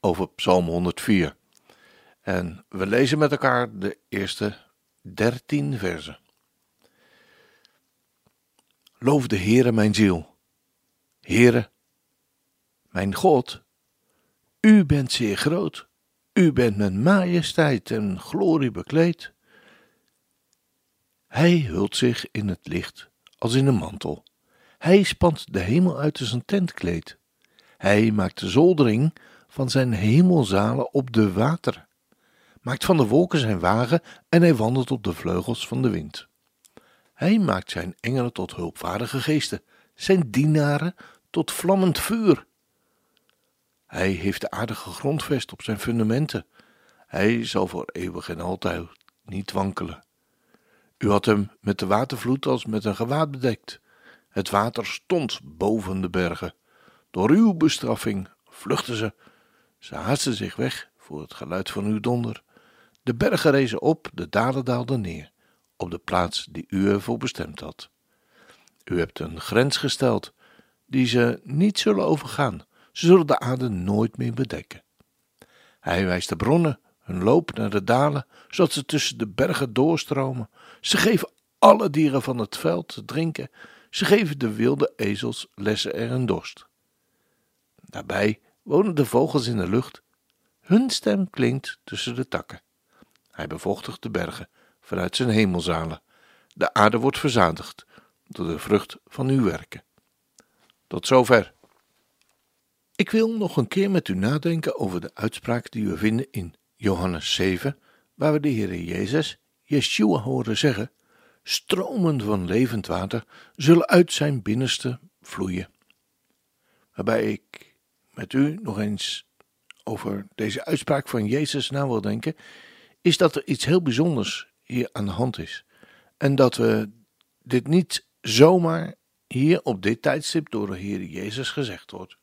over Psalm 104. En we lezen met elkaar de eerste dertien versen. Loof de Heere mijn ziel. Heere, mijn God, u bent zeer groot. U bent met majesteit en glorie bekleed. Hij hult zich in het licht als in een mantel. Hij spant de hemel uit als een tentkleed. Hij maakt de zoldering van zijn hemelzalen op de water, maakt van de wolken zijn wagen en hij wandelt op de vleugels van de wind. Hij maakt zijn engelen tot hulpvaardige geesten, zijn dienaren tot vlammend vuur. Hij heeft de aarde gegrondvest op zijn fundamenten. Hij zal voor eeuwig en altijd niet wankelen. U had hem met de watervloed als met een gewaad bedekt. Het water stond boven de bergen. Door uw bestraffing vluchtten ze. Ze haastten zich weg voor het geluid van uw donder. De bergen rezen op, de dalen daalden neer, op de plaats die u ervoor bestemd had. U hebt een grens gesteld, die ze niet zullen overgaan. Ze zullen de aarde nooit meer bedekken. Hij wijst de bronnen, hun loop naar de dalen, zodat ze tussen de bergen doorstromen. Ze geven alle dieren van het veld te drinken. Ze geven de wilde ezels lessen er een dorst. Daarbij wonen de vogels in de lucht. Hun stem klinkt tussen de takken. Hij bevochtigt de bergen vanuit zijn hemelzalen. De aarde wordt verzadigd door de vrucht van uw werken. Tot zover. Ik wil nog een keer met u nadenken over de uitspraak die we vinden in Johannes 7, waar we de Heer Jezus, Yeshua, horen zeggen: Stromen van levend water zullen uit zijn binnenste vloeien. Waarbij ik met u nog eens over deze uitspraak van Jezus na wil denken, is dat er iets heel bijzonders hier aan de hand is. En dat we dit niet zomaar hier op dit tijdstip door de Heer Jezus gezegd wordt.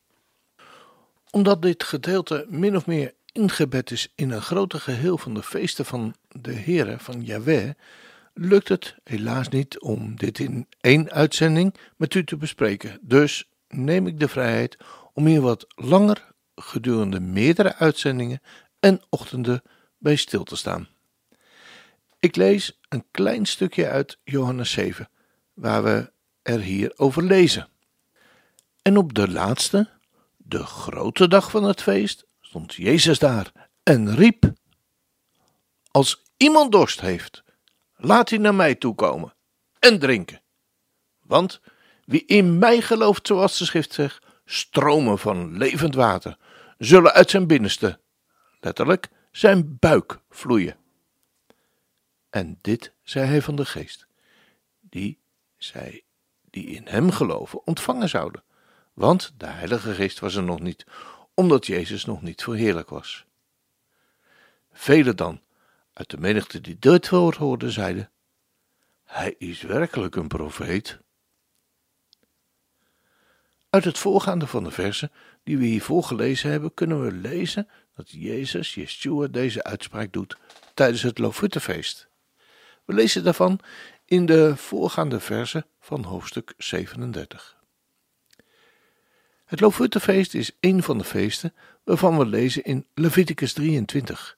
Omdat dit gedeelte min of meer ingebed is in een groter geheel van de feesten van de Heere, van Yahweh, lukt het helaas niet om dit in één uitzending met u te bespreken. Dus neem ik de vrijheid om hier wat langer gedurende meerdere uitzendingen en ochtenden bij stil te staan. Ik lees een klein stukje uit Johannes 7, waar we er hier over lezen. En op de laatste, de grote dag van het feest, stond Jezus daar en riep: Als iemand dorst heeft, laat hij naar mij toe komen en drinken. Want wie in mij gelooft, zoals de schrift zegt, stromen van levend water zullen uit zijn binnenste, letterlijk zijn buik, vloeien. En dit zei hij van de geest, die zij die in hem geloven ontvangen zouden, want de Heilige Geest was er nog niet, omdat Jezus nog niet verheerlijk was. Velen dan, uit de menigte die dit woord hoorden, zeiden: Hij is werkelijk een profeet. Uit het voorgaande van de versen die we hiervoor gelezen hebben, kunnen we lezen dat Jezus, Yeshua, deze uitspraak doet tijdens het Lofuttefeest. We lezen daarvan in de voorgaande versen van hoofdstuk 37. Het Lofuttefeest is een van de feesten waarvan we lezen in Leviticus 23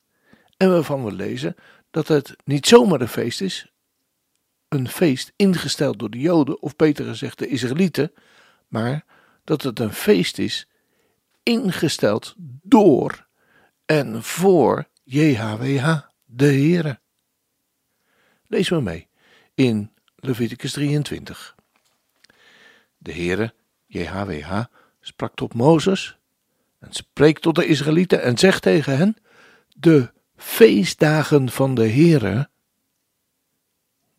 en waarvan we lezen dat het niet zomaar een feest is, een feest ingesteld door de Joden of beter gezegd de Israëlieten, maar dat het een feest is ingesteld door en voor JHWH, de Heere. Lees maar mee in Leviticus 23. De Heere, JHWH, sprak tot Mozes en spreekt tot de Israëlieten en zegt tegen hen: De feestdagen van de Heere,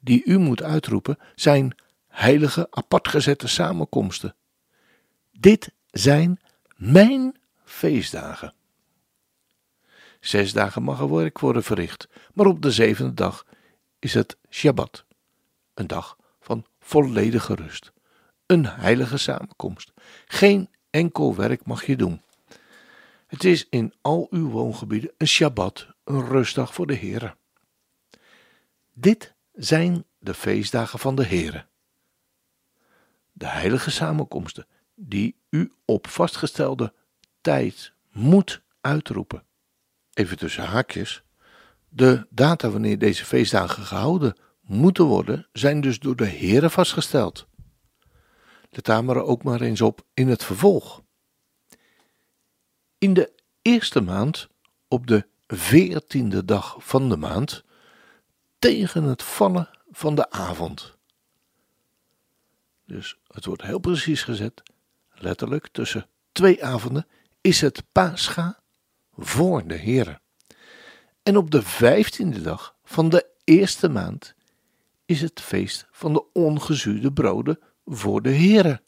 die u moet uitroepen, zijn heilige, apart gezette samenkomsten. Dit zijn mijn feestdagen. Zes dagen mag er werk worden verricht, maar op de zevende dag is het Shabbat, een dag van volledige rust, een heilige samenkomst. Geen enkel werk mag je doen. Het is in al uw woongebieden een Shabbat, een rustdag voor de Heer. Dit zijn de feestdagen van de Heere. De heilige samenkomsten die u op vastgestelde tijd moet uitroepen. Even tussen haakjes. De data wanneer deze feestdagen gehouden moeten worden, zijn dus door de Heere vastgesteld. Let daar maar ook maar eens op in het vervolg. In de eerste maand, op de veertiende dag van de maand, tegen het vallen van de avond. Dus het wordt heel precies gezet, letterlijk tussen twee avonden is het Pascha voor de Here. En op de vijftiende dag van de eerste maand is het feest van de ongezuurde broden voor de Here.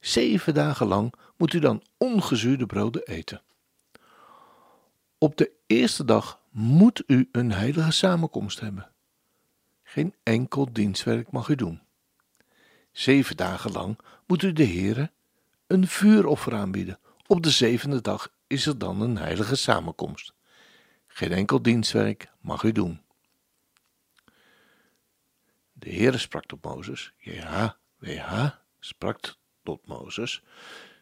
Zeven dagen lang moet u dan ongezuurde broden eten. Op de eerste dag moet u een heilige samenkomst hebben. Geen enkel dienstwerk mag u doen. Zeven dagen lang moet u de Heere een vuuroffer aanbieden. Op de zevende dag is er dan een heilige samenkomst. Geen enkel dienstwerk mag u doen. De Heere sprak tot Mozes, ja, WH sprak tot Mozes,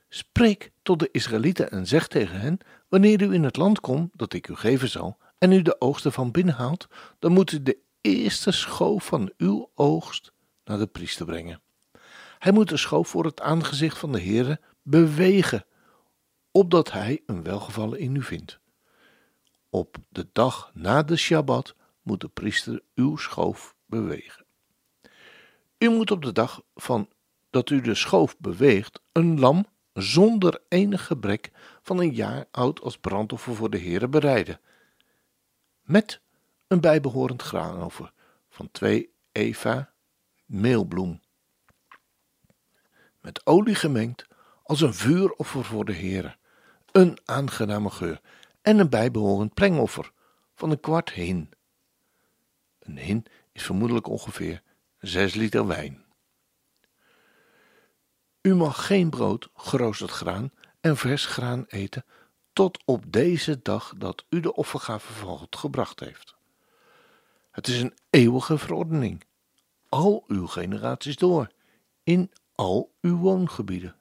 spreek tot de Israëlieten en zeg tegen hen, wanneer u in het land komt dat ik u geven zal, en u de oogsten van binnen haalt, dan moet u de eerste schoof van uw oogst naar de priester brengen. Hij moet de schoof voor het aangezicht van de Heere bewegen, opdat hij een welgevallen in u vindt. Op de dag na de Shabbat moet de priester uw schoof bewegen. U moet op de dag van dat u de schoof beweegt een lam zonder enig gebrek van een jaar oud als brandoffer voor de Heere bereiden, met een bijbehorend graanoffer van twee eva meelbloem, met olie gemengd als een vuuroffer voor de Heere, een aangename geur en een bijbehorend plengoffer van een kwart hin. Een hin is vermoedelijk ongeveer zes liter wijn. U mag geen brood, geroosterd graan en vers graan eten tot op deze dag dat u de offergave van God gebracht heeft. Het is een eeuwige verordening, al uw generaties door, in al uw woongebieden.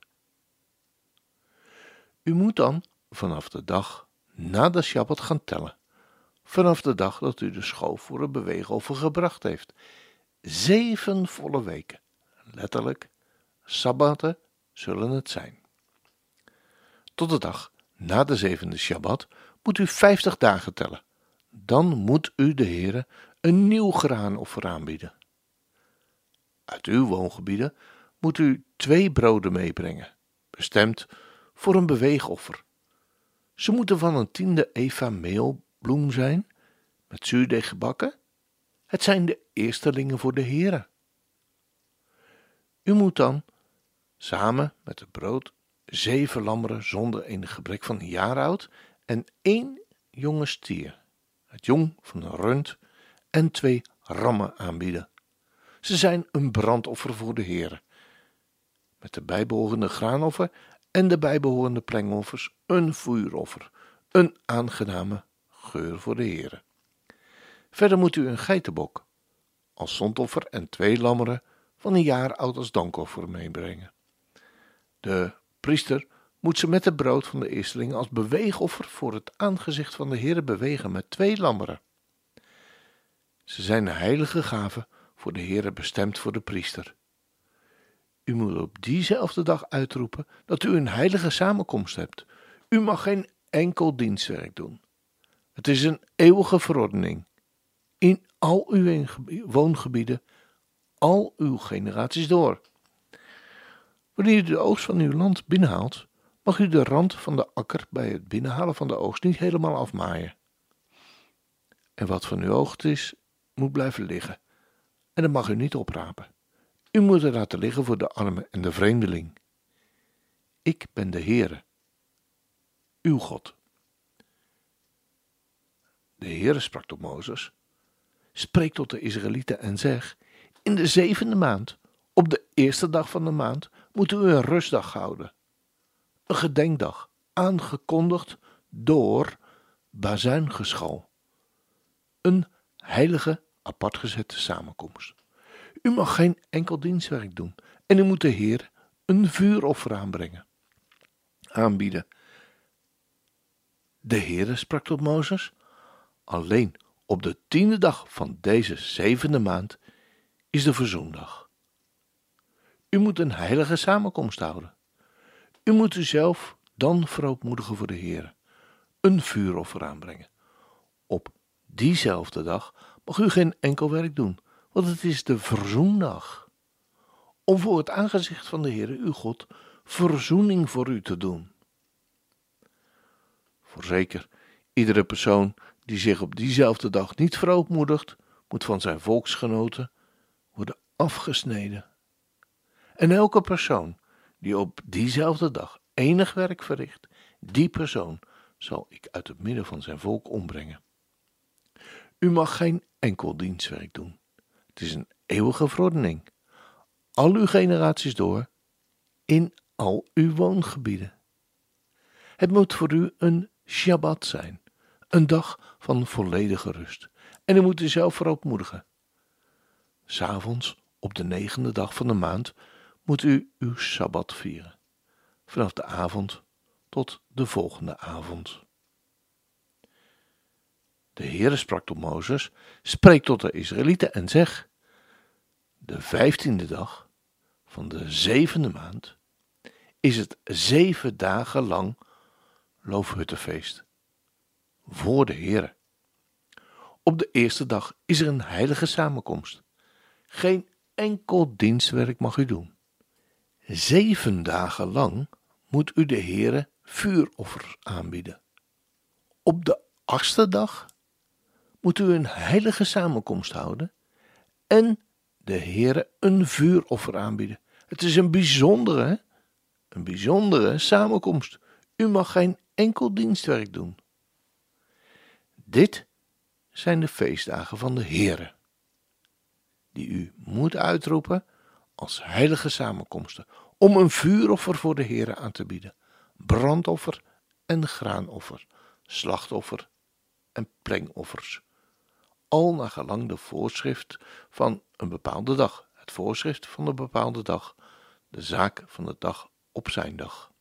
U moet dan vanaf de dag na de Shabbat gaan tellen, vanaf de dag dat u de schoof voor het beweegover gebracht heeft. Zeven volle weken, letterlijk, sabbaten zullen het zijn. Tot de dag na de zevende Shabbat moet u vijftig dagen tellen. Dan moet u de Heere een nieuw graanoffer aanbieden. Uit uw woongebieden moet u twee broden meebrengen, bestemd voor een beweegoffer. Ze moeten van een tiende eva meelbloem zijn, met zuurdeeg gebakken. Het zijn de eerstelingen voor de Heere. U moet dan, samen met het brood, zeven lammeren zonder enig gebrek van een jaar oud en één jonge stier, het jong van een rund en twee rammen aanbieden. Ze zijn een brandoffer voor de Heer. Met de bijbehorende graanoffer en de bijbehorende plengoffers een vuuroffer, een aangename geur voor de Heer. Verder moet u een geitenbok als zondoffer en twee lammeren van een jaar oud als dankoffer meebrengen. De priester moet ze met het brood van de eersteling als beweegoffer voor het aangezicht van de Heer bewegen met twee lammeren. Ze zijn een heilige gave voor de Heere bestemd voor de priester. U moet op diezelfde dag uitroepen dat u een heilige samenkomst hebt. U mag geen enkel dienstwerk doen. Het is een eeuwige verordening. In al uw woongebieden, al uw generaties door. Wanneer u de oogst van uw land binnenhaalt, mag u de rand van de akker bij het binnenhalen van de oogst niet helemaal afmaaien. En wat van uw oogst is, moet blijven liggen. En dat mag u niet oprapen. U moet het laten liggen voor de arme en de vreemdeling. Ik ben de Heere, uw God. De Heere sprak tot Mozes: Spreek tot de Israëlieten en zeg: In de zevende maand, op de eerste dag van de maand, moet u een rustdag houden. Een gedenkdag, aangekondigd door bazuingeschal. Een heilige, apart gezette samenkomst. U mag geen enkel dienstwerk doen en u moet de Heer een vuuroffer aanbrengen, aanbieden. De Heere sprak tot Mozes: Alleen op de tiende dag van deze zevende maand is de verzoendag. U moet een heilige samenkomst houden. U moet uzelf dan verootmoedigen voor de Heer, een vuuroffer aanbrengen. Op diezelfde dag mag u geen enkel werk doen, want het is de verzoendag. Om voor het aangezicht van de Heer, uw God, verzoening voor u te doen. Voorzeker, iedere persoon die zich op diezelfde dag niet verootmoedigt, moet van zijn volksgenoten worden afgesneden. En elke persoon die op diezelfde dag enig werk verricht, die persoon zal ik uit het midden van zijn volk ombrengen. U mag geen enkel dienstwerk doen. Het is een eeuwige verordening. Al uw generaties door, in al uw woongebieden. Het moet voor u een Shabbat zijn, een dag van volledige rust. En u moet u zelf verootmoedigen. S'avonds, op de negende dag van de maand, moet u uw Sabbat vieren. Vanaf de avond tot de volgende avond. De Heere sprak tot Mozes, spreek tot de Israëlieten en zeg, de vijftiende dag van de zevende maand is het zeven dagen lang loofhuttenfeest voor de Heere. Op de eerste dag is er een heilige samenkomst. Geen enkel dienstwerk mag u doen. Zeven dagen lang moet u de Heere vuuroffers aanbieden. Op de achtste dag moet u een heilige samenkomst houden en de Heere een vuuroffer aanbieden. Het is een bijzondere, een bijzondere samenkomst. U mag geen enkel dienstwerk doen. Dit zijn de feestdagen van de Heere, die u moet uitroepen als heilige samenkomsten, om een vuuroffer voor de Heere aan te bieden, brandoffer en graanoffer, slachtoffer en plengoffers, al naar gelang de voorschrift van een bepaalde dag, het voorschrift van een bepaalde dag, de zaak van de dag op zijn dag.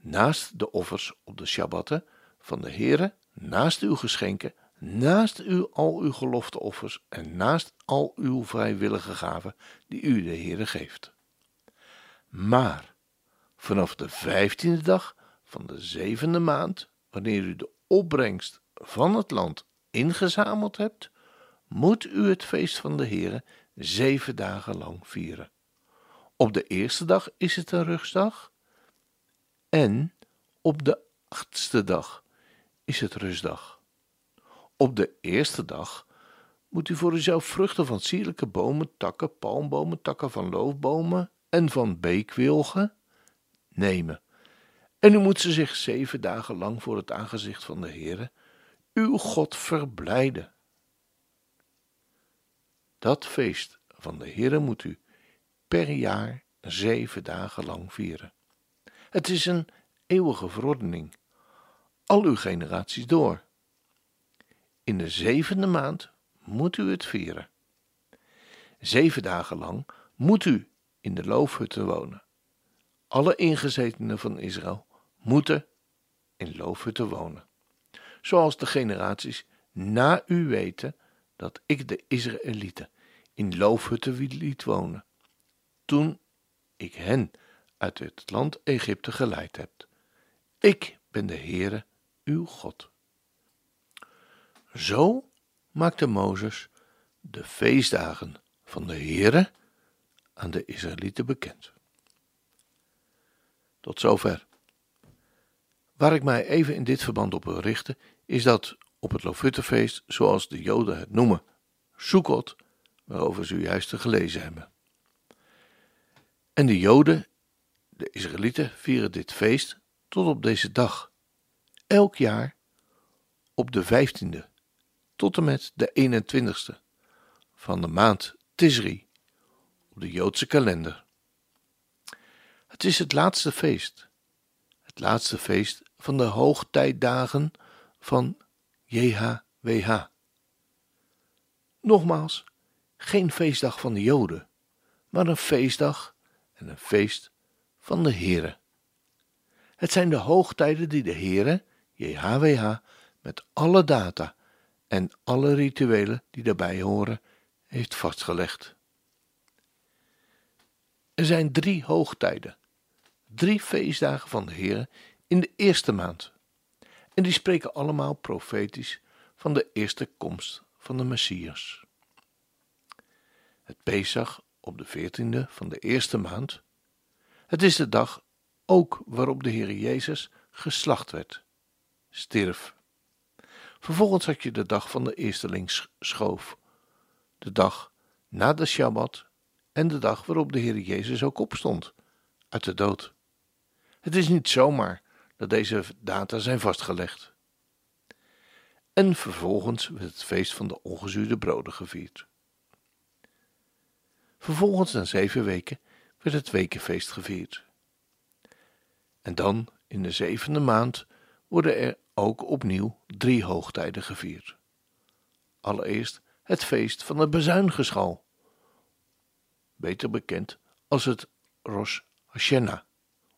Naast de offers op de Shabbatten van de Heere, naast uw geschenken, naast u al uw gelofteoffers en naast al uw vrijwillige gaven die u de Heere geeft. Maar vanaf de vijftiende dag van de zevende maand, wanneer u de opbrengst van het land ingezameld hebt, moet u het feest van de Heere zeven dagen lang vieren. Op de eerste dag is het een rustdag en op de achtste dag is het rustdag. Op de eerste dag moet u voor uzelf vruchten van sierlijke bomen, takken, palmbomen, takken van loofbomen en van beekwilgen nemen. En u moet ze zich zeven dagen lang voor het aangezicht van de Heere, uw God, verblijden. Dat feest van de Heere moet u per jaar zeven dagen lang vieren. Het is een eeuwige verordening, al uw generaties door. In de zevende maand moet u het vieren. Zeven dagen lang moet u in de loofhutten wonen. Alle ingezetenen van Israël moeten in loofhutten wonen. Zoals de generaties na u weten dat ik de Israëlieten in loofhutten liet wonen, toen ik hen uit het land Egypte geleid heb. Ik ben de Heere, uw God. Zo maakte Mozes de feestdagen van de Heere aan de Israëlieten bekend. Tot zover. Waar ik mij even in dit verband op wil richten, is dat op het Lofuttefeest, zoals de Joden het noemen, Sukkot, waarover ze juist gelezen hebben. En de Joden, de Israëlieten, vieren dit feest tot op deze dag, elk jaar op de vijftiende tot en met de 21ste van de maand Tisri op de Joodse kalender. Het is het laatste feest, het laatste feest van de hoogtijdagen van JHWH. Nogmaals, geen feestdag van de Joden, maar een feestdag en een feest van de Here. Het zijn de hoogtijden die de Here, JHWH, met alle data en alle rituelen die daarbij horen, heeft vastgelegd. Er zijn drie hoogtijden, drie feestdagen van de Heer in de eerste maand. En die spreken allemaal profetisch van de eerste komst van de Messias. Het Pesach op de veertiende van de eerste maand. Het is de dag ook waarop de Heer Jezus geslacht werd, stierf. Vervolgens had je de dag van de eersteling schoof, de dag na de Shabbat en de dag waarop de Heer Jezus ook opstond uit de dood. Het is niet zomaar dat deze data zijn vastgelegd. En vervolgens werd het feest van de ongezuurde broden gevierd. Vervolgens na zeven weken werd het wekenfeest gevierd. En dan in de zevende maand worden er ook opnieuw drie hoogtijden gevierd. Allereerst het feest van de bezuingeschal, beter bekend als het Rosh Hashanah,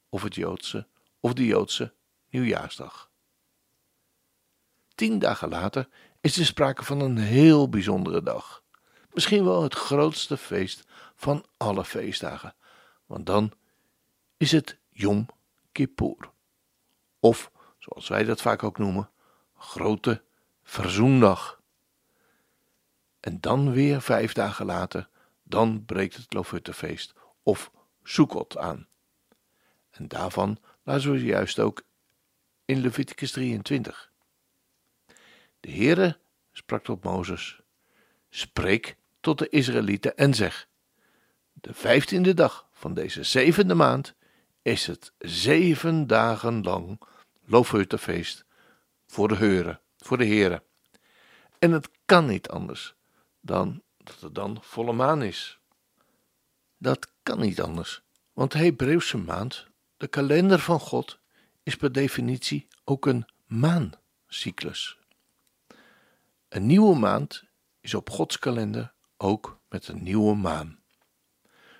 of het Joodse of de Joodse nieuwjaarsdag. Tien dagen later is er sprake van een heel bijzondere dag. Misschien wel het grootste feest van alle feestdagen, want dan is het Yom Kippur. Of, zoals wij dat vaak ook noemen, Grote Verzoendag. En dan weer vijf dagen later, dan breekt het Lofuttefeest of Sukkot aan. En daarvan laten we juist ook in Leviticus 23. De Heere sprak tot Mozes: Spreek tot de Israëlieten en zeg: De vijftiende dag van deze zevende maand is het zeven dagen lang Loofhuttenfeest voor de Heuren, voor de Heren. En het kan niet anders dan dat het dan volle maan is. Dat kan niet anders, want de Hebreeuwse maand, de kalender van God, is per definitie ook een maancyclus. Een nieuwe maand is op Gods kalender ook met een nieuwe maan.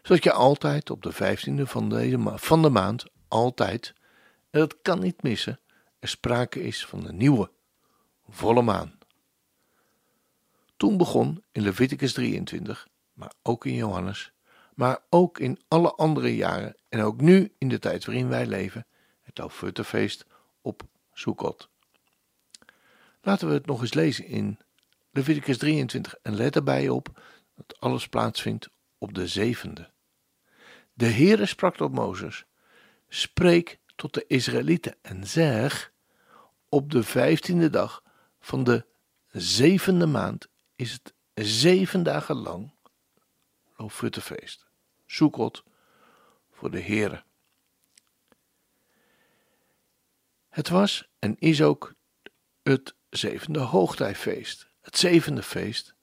Zodat je altijd op de vijftiende van, deze van de maand, altijd, en dat kan niet missen, er sprake is van een nieuwe, volle maan. Toen begon in Leviticus 23, maar ook in Johannes, maar ook in alle andere jaren en ook nu in de tijd waarin wij leven, het Alfuttefeest op Sukkot. Laten we het nog eens lezen in Leviticus 23 en let erbij op dat alles plaatsvindt op de zevende. De Heere sprak tot Mozes, spreek tot de Israëlieten en zeg, op de vijftiende dag van de zevende maand is het zeven dagen lang Lofuttefeest, Sukkot voor de Heere. Het was en is ook het zevende hoogtijfeest, het zevende feest,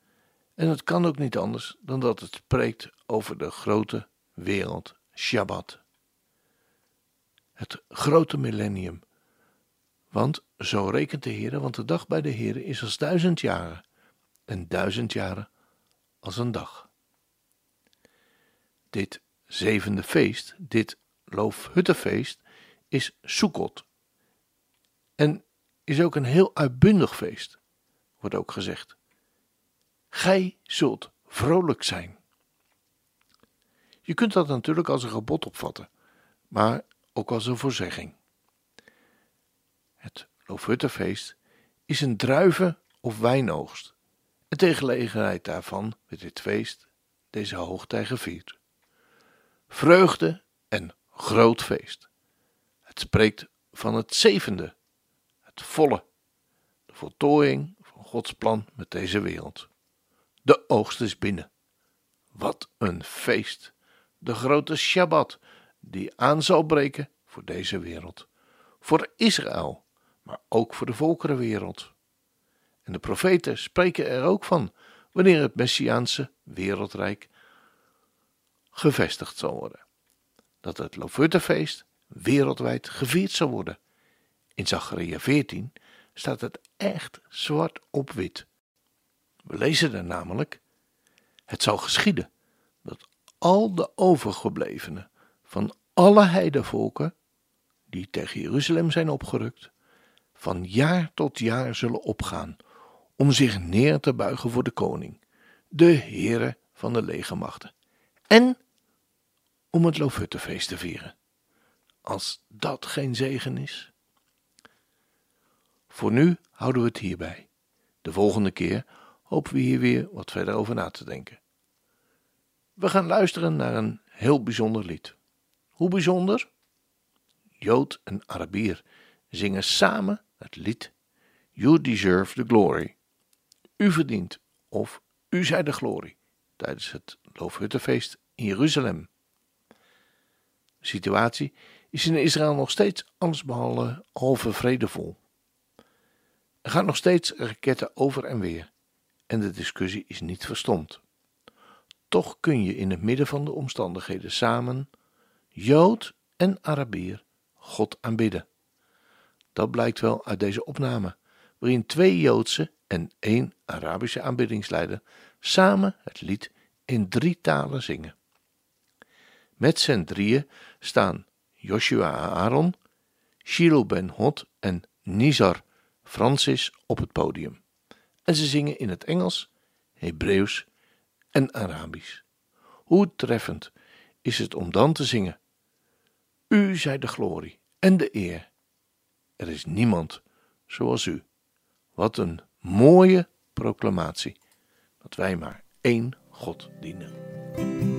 en het kan ook niet anders dan dat het spreekt over de grote wereld Shabbat. Het grote millennium. Want zo rekent de Heer, want de dag bij de Heer is als duizend jaren, en duizend jaren als een dag. Dit zevende feest, dit loofhuttenfeest, is Sukkot. En is ook een heel uitbundig feest, wordt ook gezegd. Gij zult vrolijk zijn. Je kunt dat natuurlijk als een gebod opvatten, maar ook als een voorzegging. Het Loofhuttenfeest is een druiven- of wijnoogst. En ter daarvan werd dit feest, deze hoogtij gevierd. Vreugde en groot feest. Het spreekt van het zevende, het volle, de voltooiing van Gods plan met deze wereld. De oogst is binnen. Wat een feest! De grote Shabbat, die aan zal breken voor deze wereld. Voor Israël, maar ook voor de volkerenwereld. En de profeten spreken er ook van wanneer het Messiaanse wereldrijk gevestigd zal worden. Dat het Lofuttefeest wereldwijd gevierd zal worden. In Zacharia 14 staat het echt zwart op wit. We lezen er namelijk: Het zal geschieden dat al de overgeblevenen van alle heidevolken die tegen Jeruzalem zijn opgerukt, van jaar tot jaar zullen opgaan om zich neer te buigen voor de koning, de Heere van de legermachten, en om het Lofuttefeest te vieren. Als dat geen zegen is. Voor nu houden we het hierbij. De volgende keer hopen we hier weer wat verder over na te denken. We gaan luisteren naar een heel bijzonder lied. Hoe bijzonder? Jood en Arabier zingen samen het lied You Deserve the Glory. U verdient of u zij de glorie tijdens het Loofhuttenfeest in Jeruzalem. De situatie is in Israël nog steeds allesbehalve halve vredevol. Er gaan nog steeds raketten over en weer en de discussie is niet verstomd. Toch kun je in het midden van de omstandigheden samen, Jood en Arabier, God aanbidden. Dat blijkt wel uit deze opname, waarin twee Joodse en één Arabische aanbiddingsleider samen het lied in drie talen zingen. Met z'n drieën staan Joshua Aaron, Shiloh ben en Nizar Francis op het podium. En ze zingen in het Engels, Hebreeuws en Arabisch. Hoe treffend is het om dan te zingen: U zij de glorie en de eer. Er is niemand zoals u. Wat een mooie proclamatie dat wij maar één God dienen.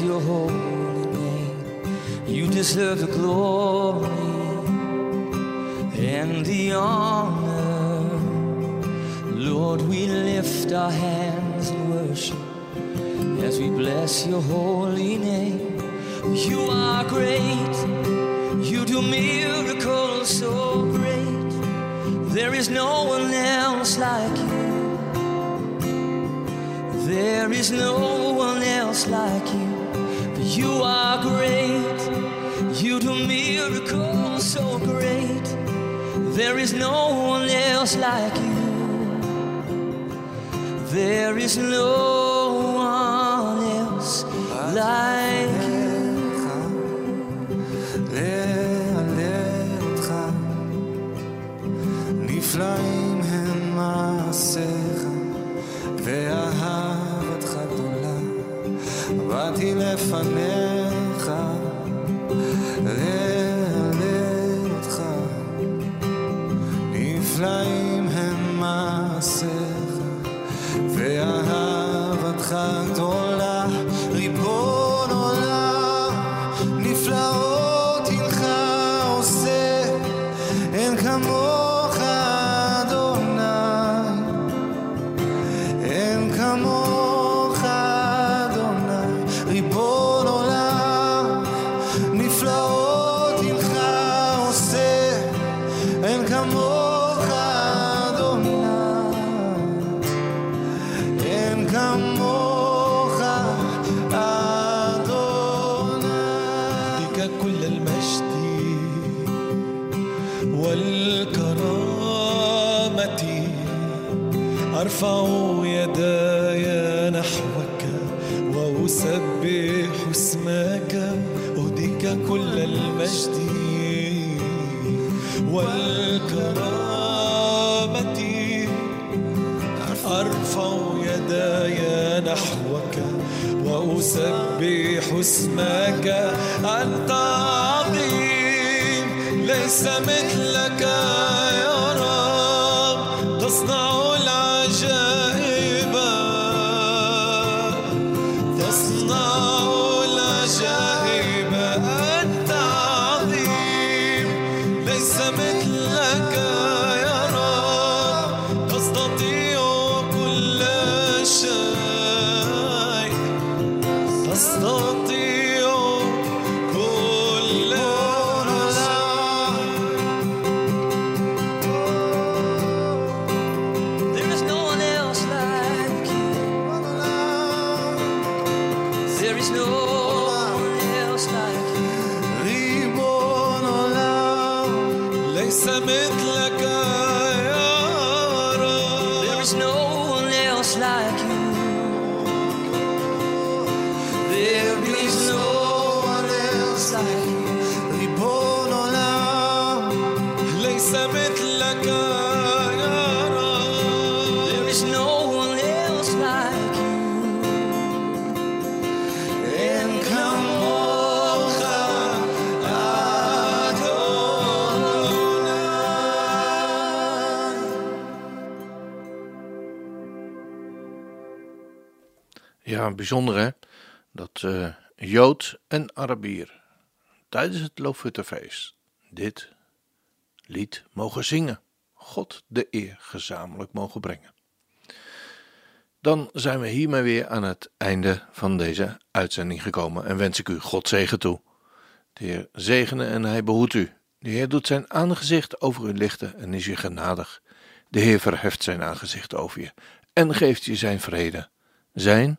Your holy name. You deserve the glory and the honor. Lord, we lift our hands in worship as we bless your holy name. You are great, you do miracles so great. There is no one else like you. There is no one else like you. You are great, you do miracles so great. There is no one else like you. There is no my. وأسبح اسمك أنت عظيم ليس مثلك. Bijzonder hè, dat eh, Jood en Arabier tijdens het Loofhuttenfeest dit lied mogen zingen, God de eer gezamenlijk mogen brengen. Dan zijn we hiermee weer aan het einde van deze uitzending gekomen en wens ik u God zegen toe. De Heer zegene en hij behoedt u. De Heer doet zijn aangezicht over u lichten en is u genadig. De Heer verheft zijn aangezicht over je en geeft je zijn vrede, zijn